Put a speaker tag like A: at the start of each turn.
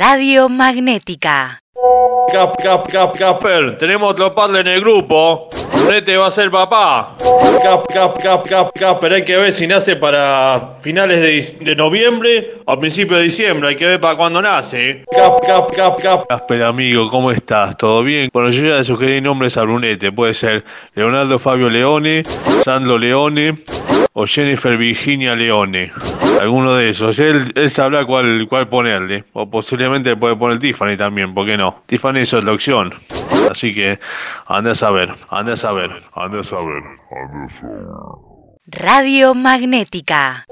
A: Radio Magnética.
B: Cap, cap, cap, Capper, tenemos otro padre en el grupo. Brunete va a ser papá. Cap, cap, cap, cap, Capper, hay que ver si nace para finales de, de noviembre o principio de diciembre. Hay que ver para cuándo nace. Cap, cap, cap, cap. Casper, amigo, ¿cómo estás? ¿Todo bien? Bueno, yo ya le sugerí nombres a Brunete. Puede ser Leonardo Fabio Leone, Sandro Leone o Jennifer Virginia Leone. Alguno de esos. Él, él sabrá cuál, cuál ponerle. O posiblemente puede poner Tiffany también, ¿por qué no? Tiffany es otra opción. Así que anda a saber, anda a saber, anda a saber.
A: Radio Magnética.